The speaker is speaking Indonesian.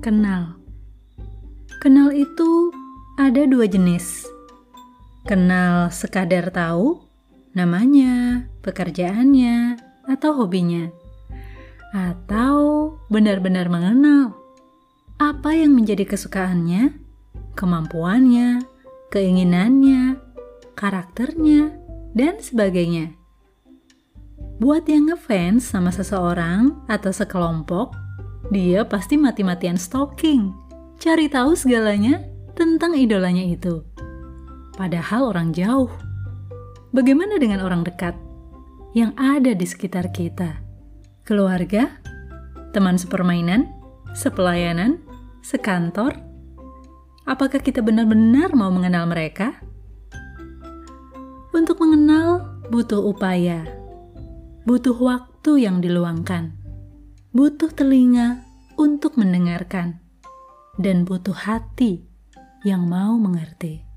Kenal. Kenal itu ada dua jenis. Kenal sekadar tahu namanya, pekerjaannya, atau hobinya. Atau benar-benar mengenal apa yang menjadi kesukaannya, kemampuannya, keinginannya, karakternya, dan sebagainya. Buat yang ngefans sama seseorang atau sekelompok, dia pasti mati-matian stalking, cari tahu segalanya tentang idolanya itu. Padahal orang jauh. Bagaimana dengan orang dekat yang ada di sekitar kita? Keluarga, teman sepermainan, sepelayanan, sekantor? Apakah kita benar-benar mau mengenal mereka? Untuk mengenal butuh upaya, butuh waktu yang diluangkan, butuh telinga untuk mendengarkan, dan butuh hati yang mau mengerti.